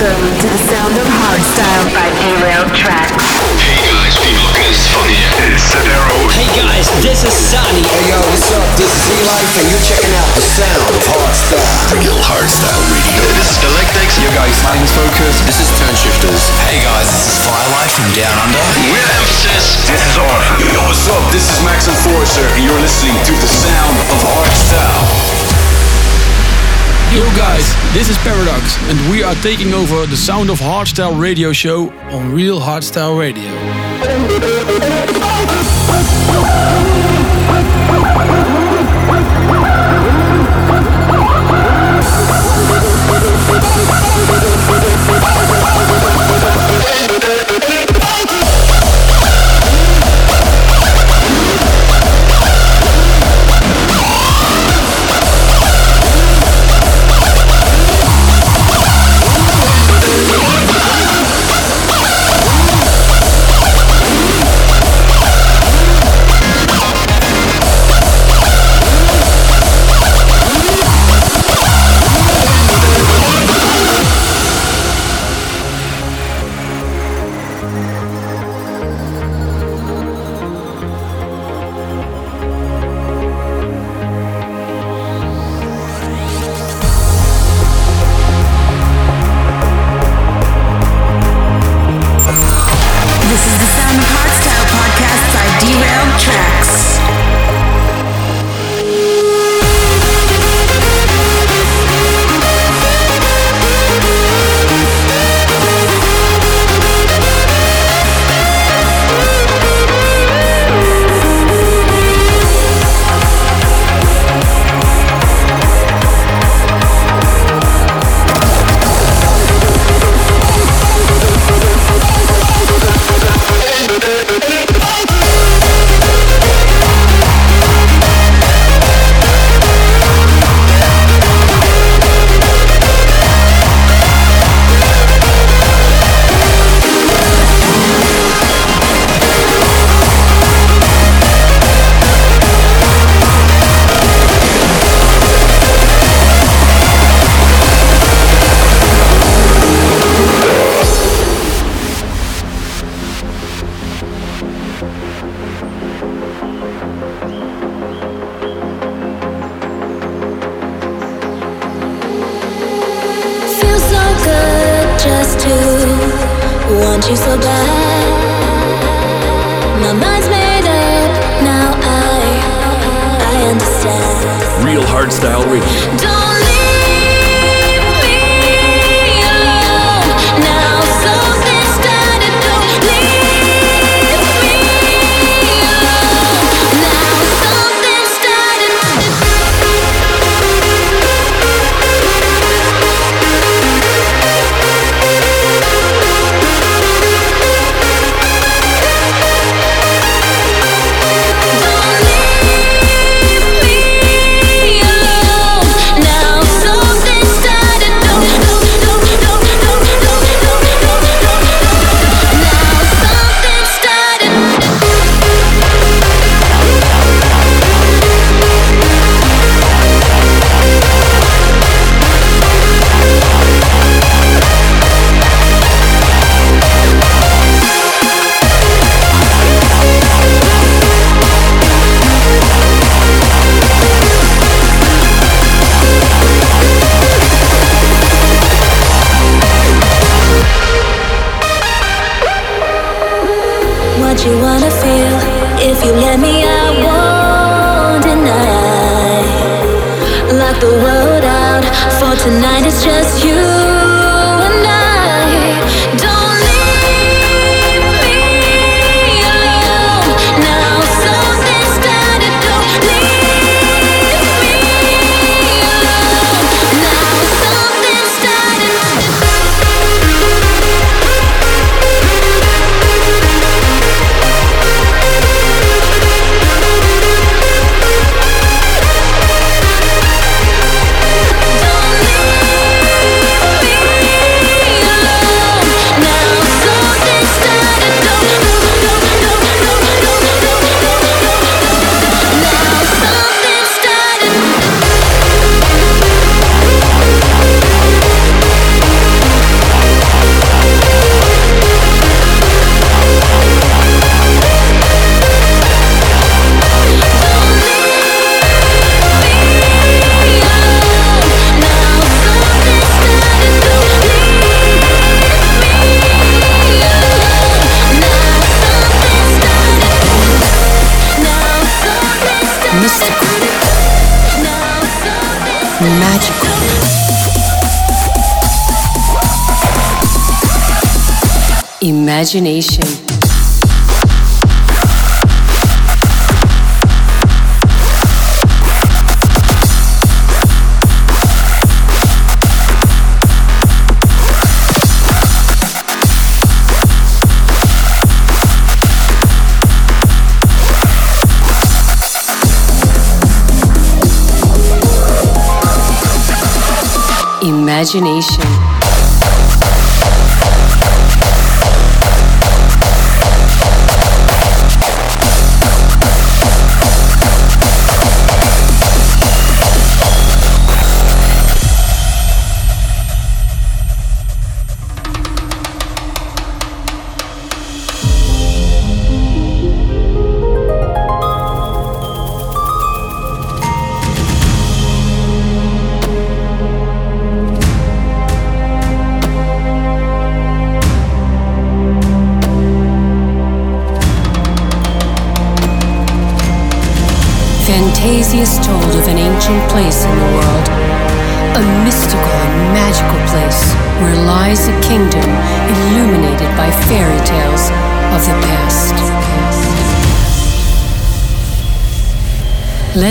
Welcome to the sound of hardstyle by Derailed Traxx. Hey guys, people is funny. It's Sadero. Hey guys, this is Sunny. Hey yo, what's up? This is E-Life and you're checking out the sound of hardstyle. Real hardstyle radio. This is Galactixx. Yo guys, my name's Focus. This is Turnshifters. Hey guys, this is Firelight from Down Under. We're Emphasis. This is Orphan. Yo, what's up? This is Max and Enforcer and you're listening to the sound of hardstyle. Yo guys, this is Paradox and we are taking over the Sound of Hardstyle radio show on Real Hardstyle Radio. imagination. imagination.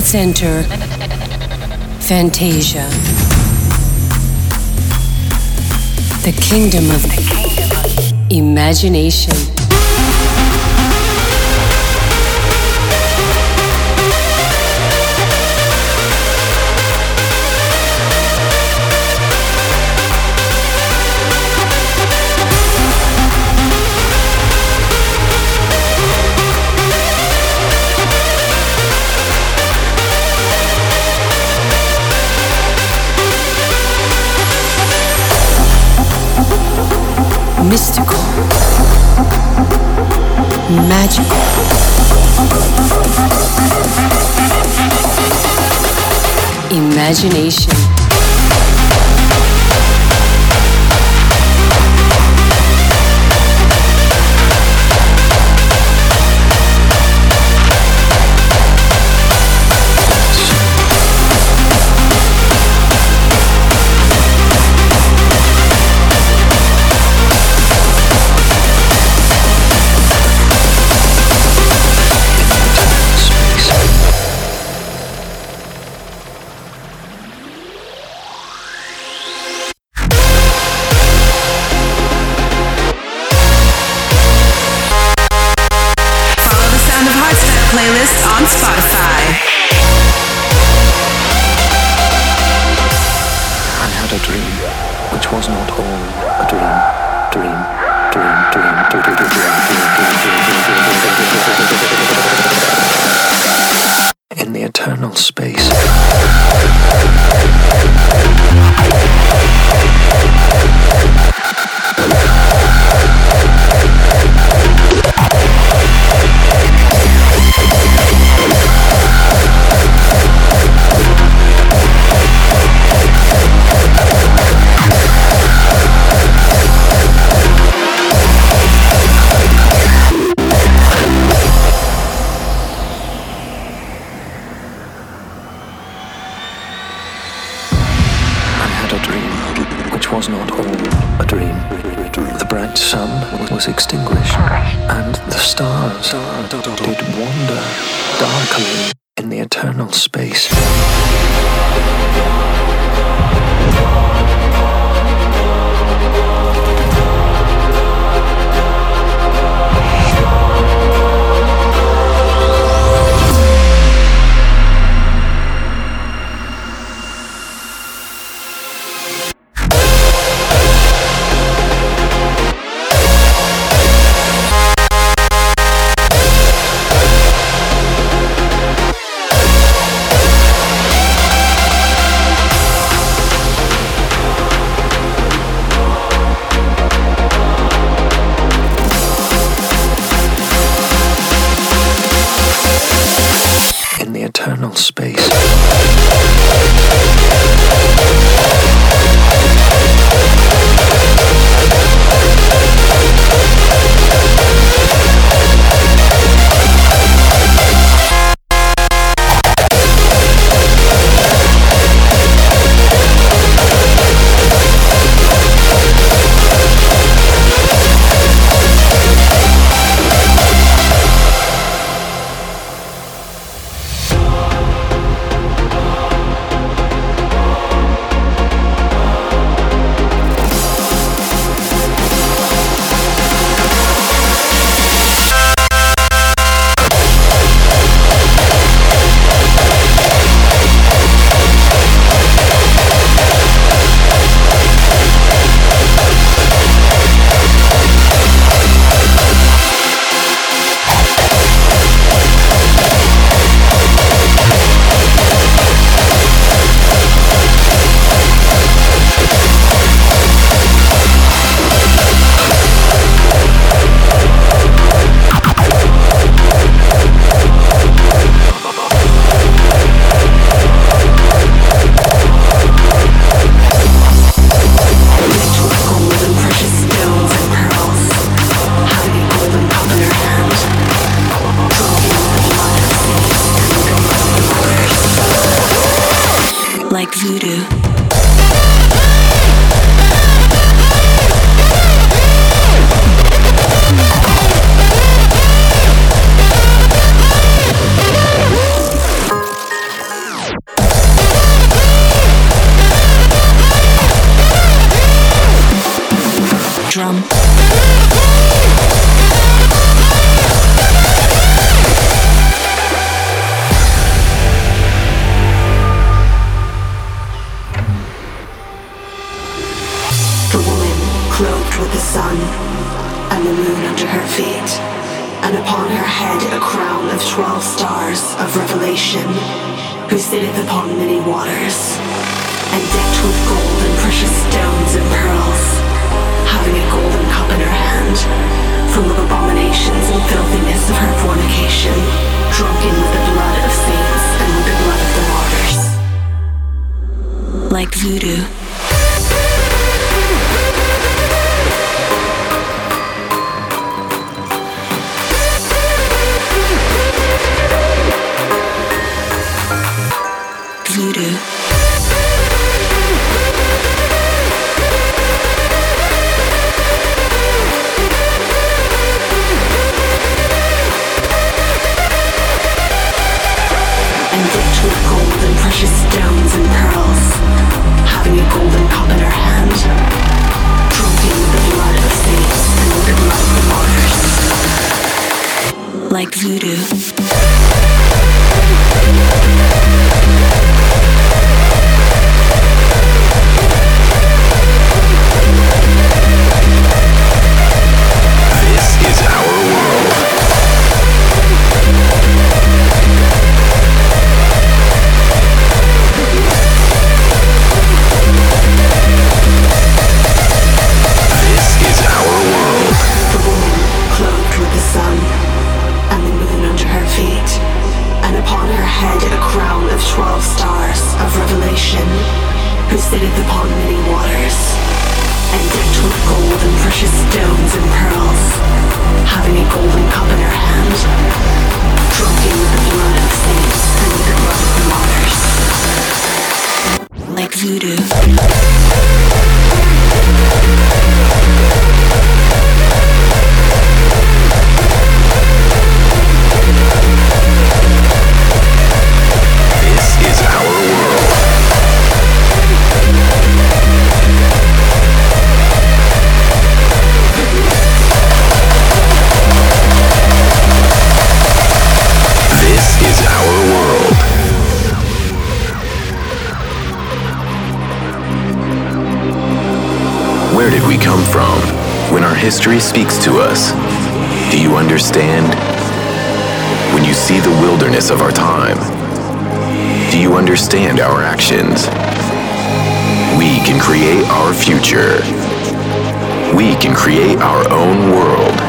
Center, Fantasia. The kingdom of imagination. mystical, magical. Imagination. did wander darkly in the eternal space. like voodoo. create our future. We can create our own world.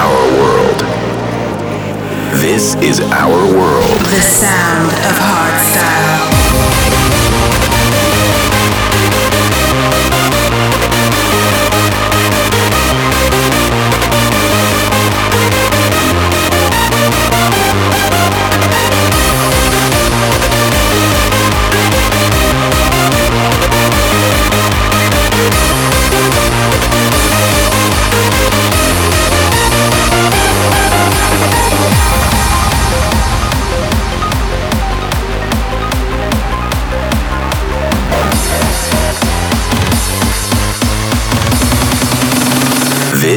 Our world. This is our world. The sound of hardstyle.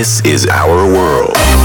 This is our world.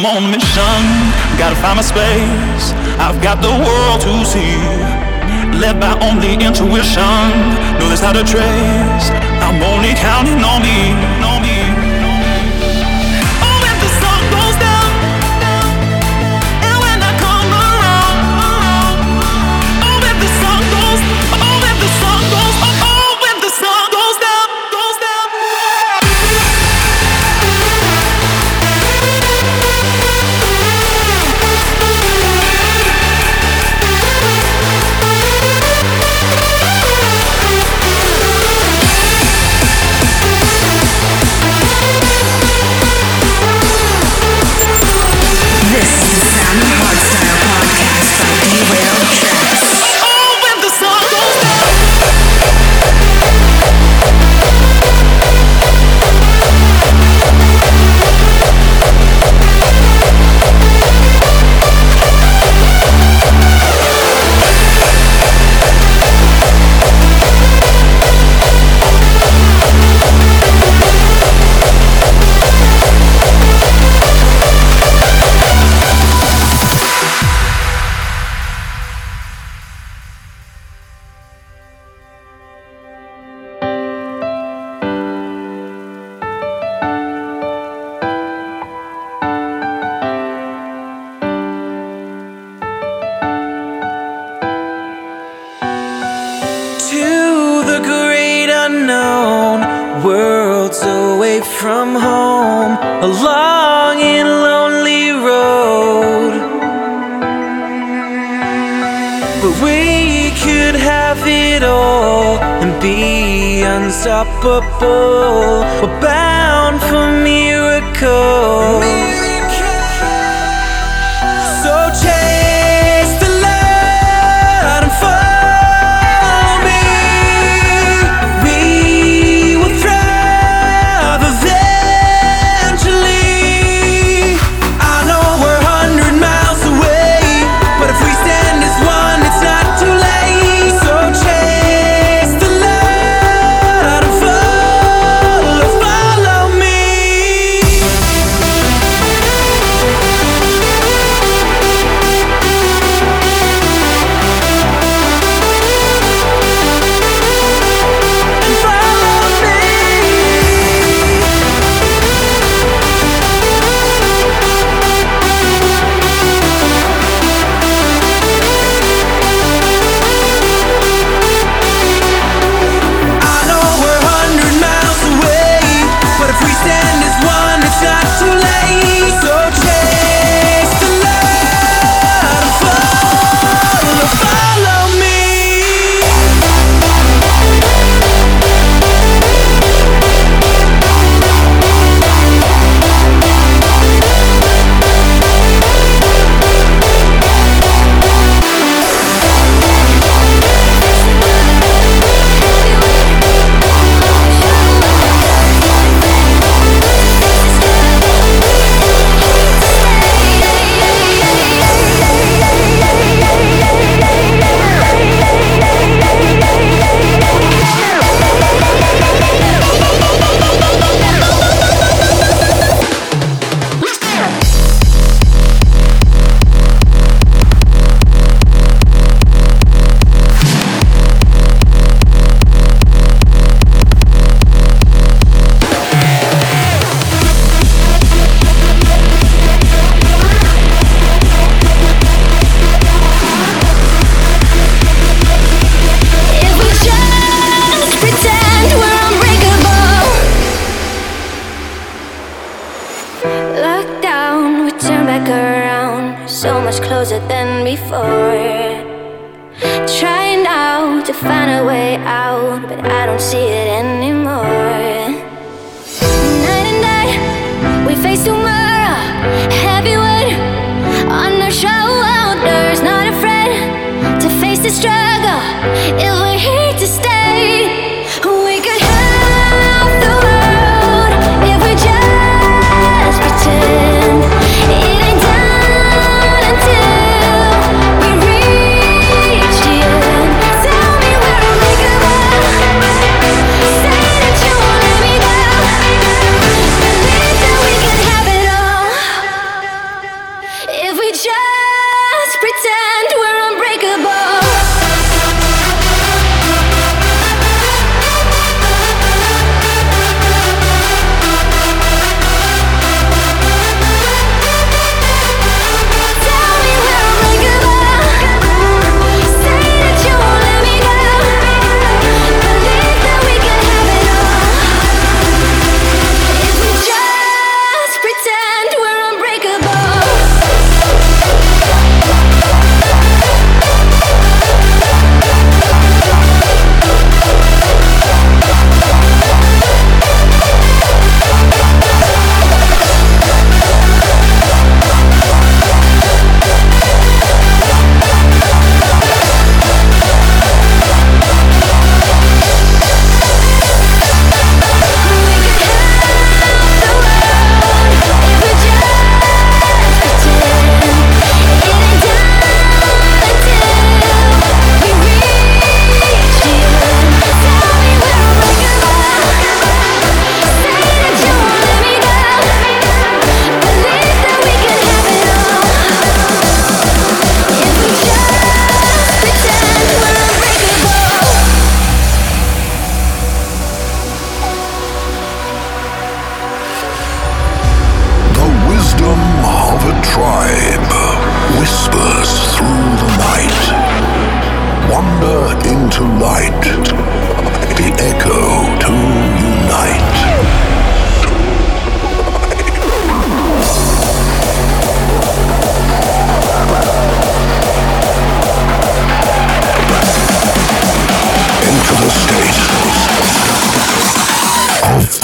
I'm on a mission, gotta find my space. I've got the world to see, led by only intuition. Know this how a trace. I'm only counting on me. just pretend we're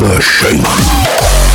of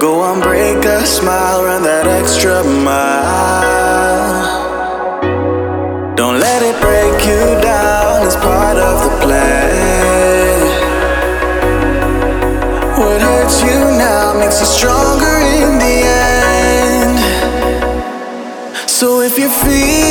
Go on, break a smile, run that extra mile. Don't let it break you down, it's part of the plan. What hurts you now makes you stronger in the end. So if you're feeling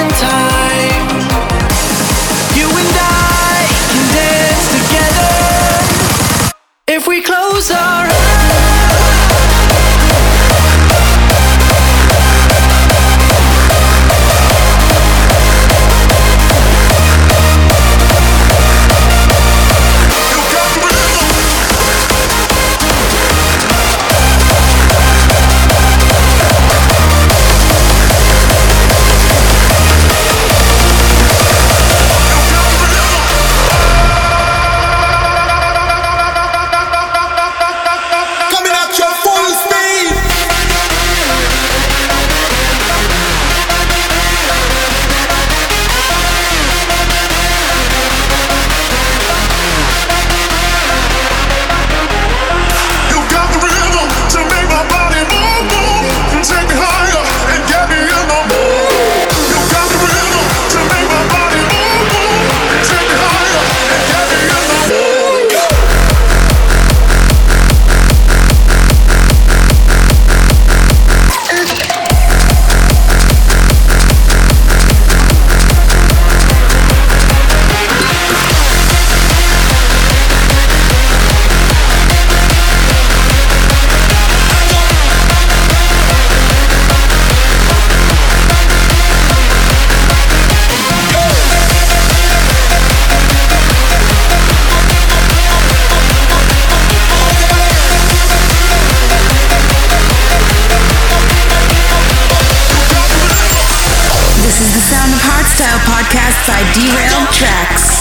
and time. Derailed Traxx.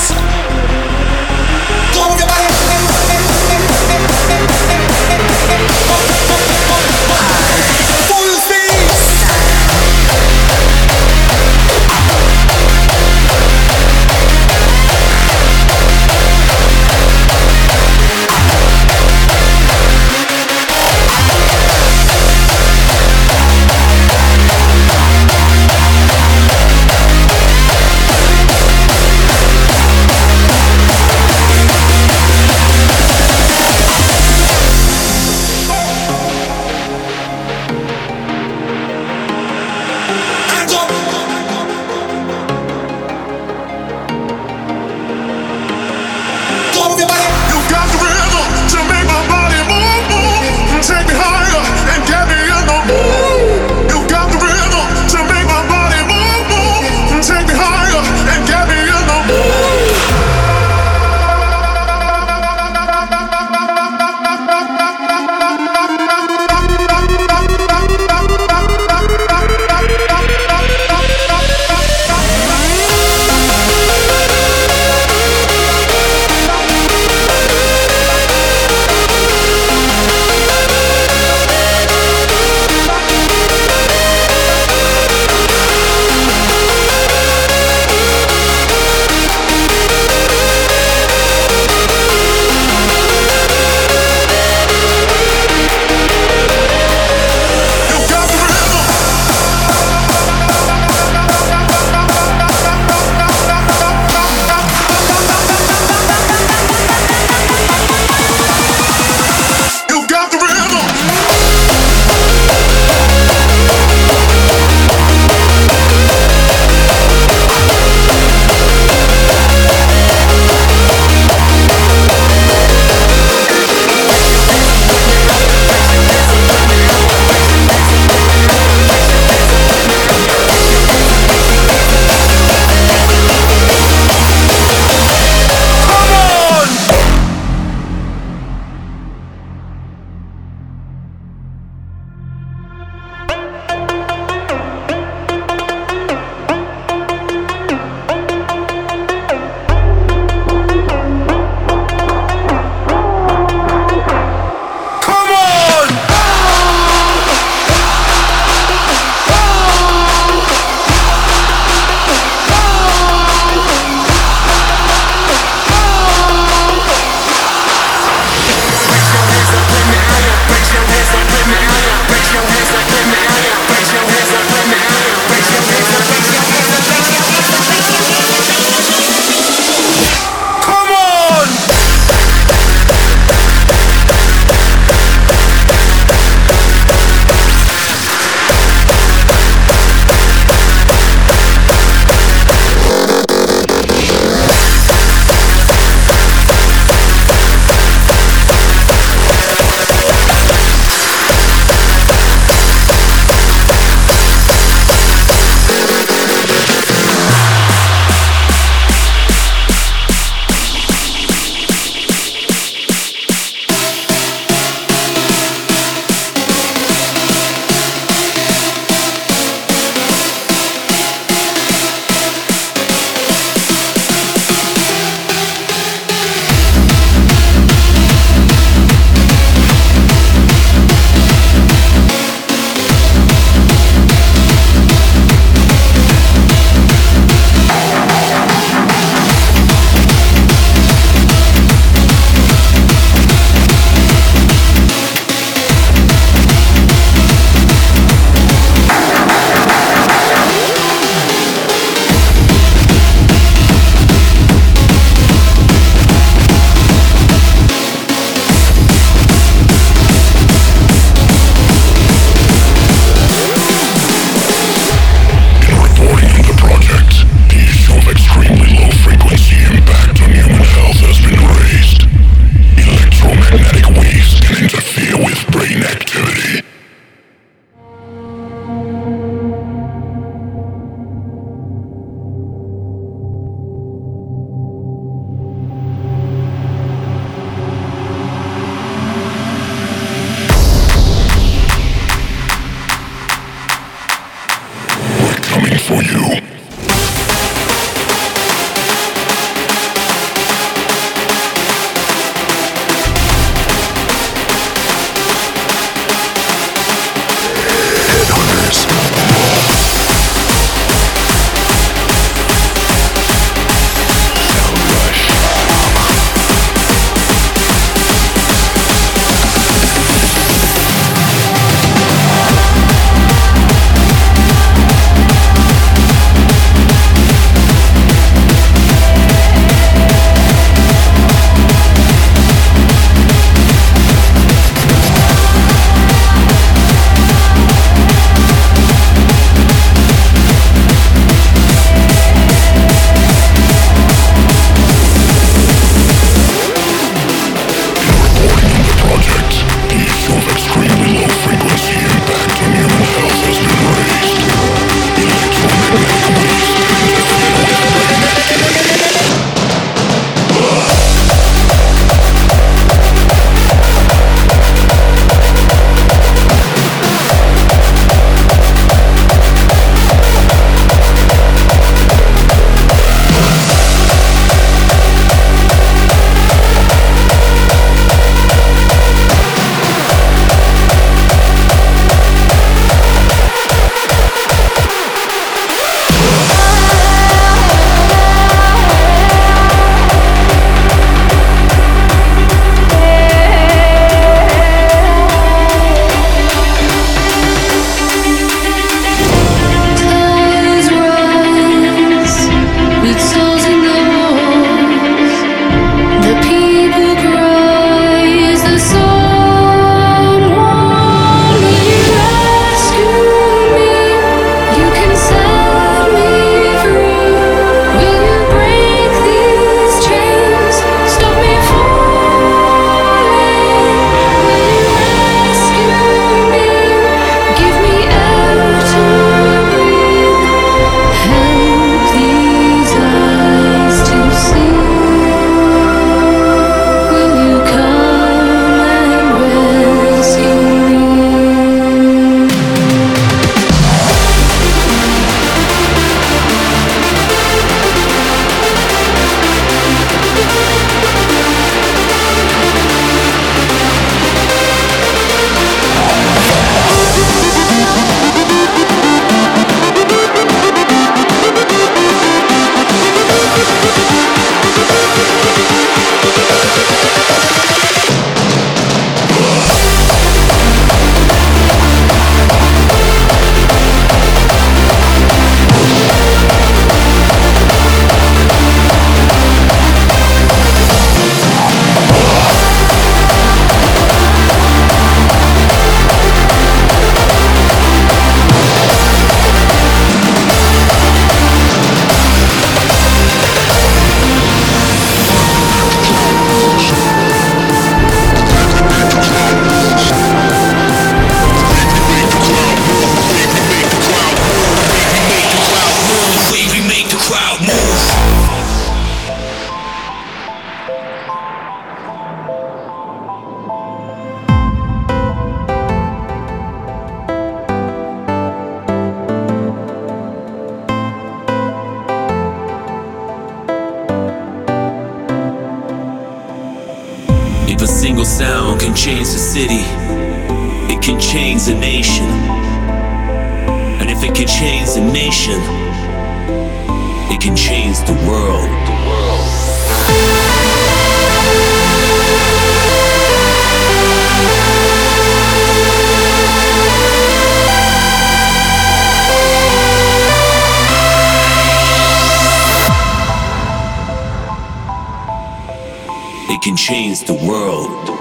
Can change the world.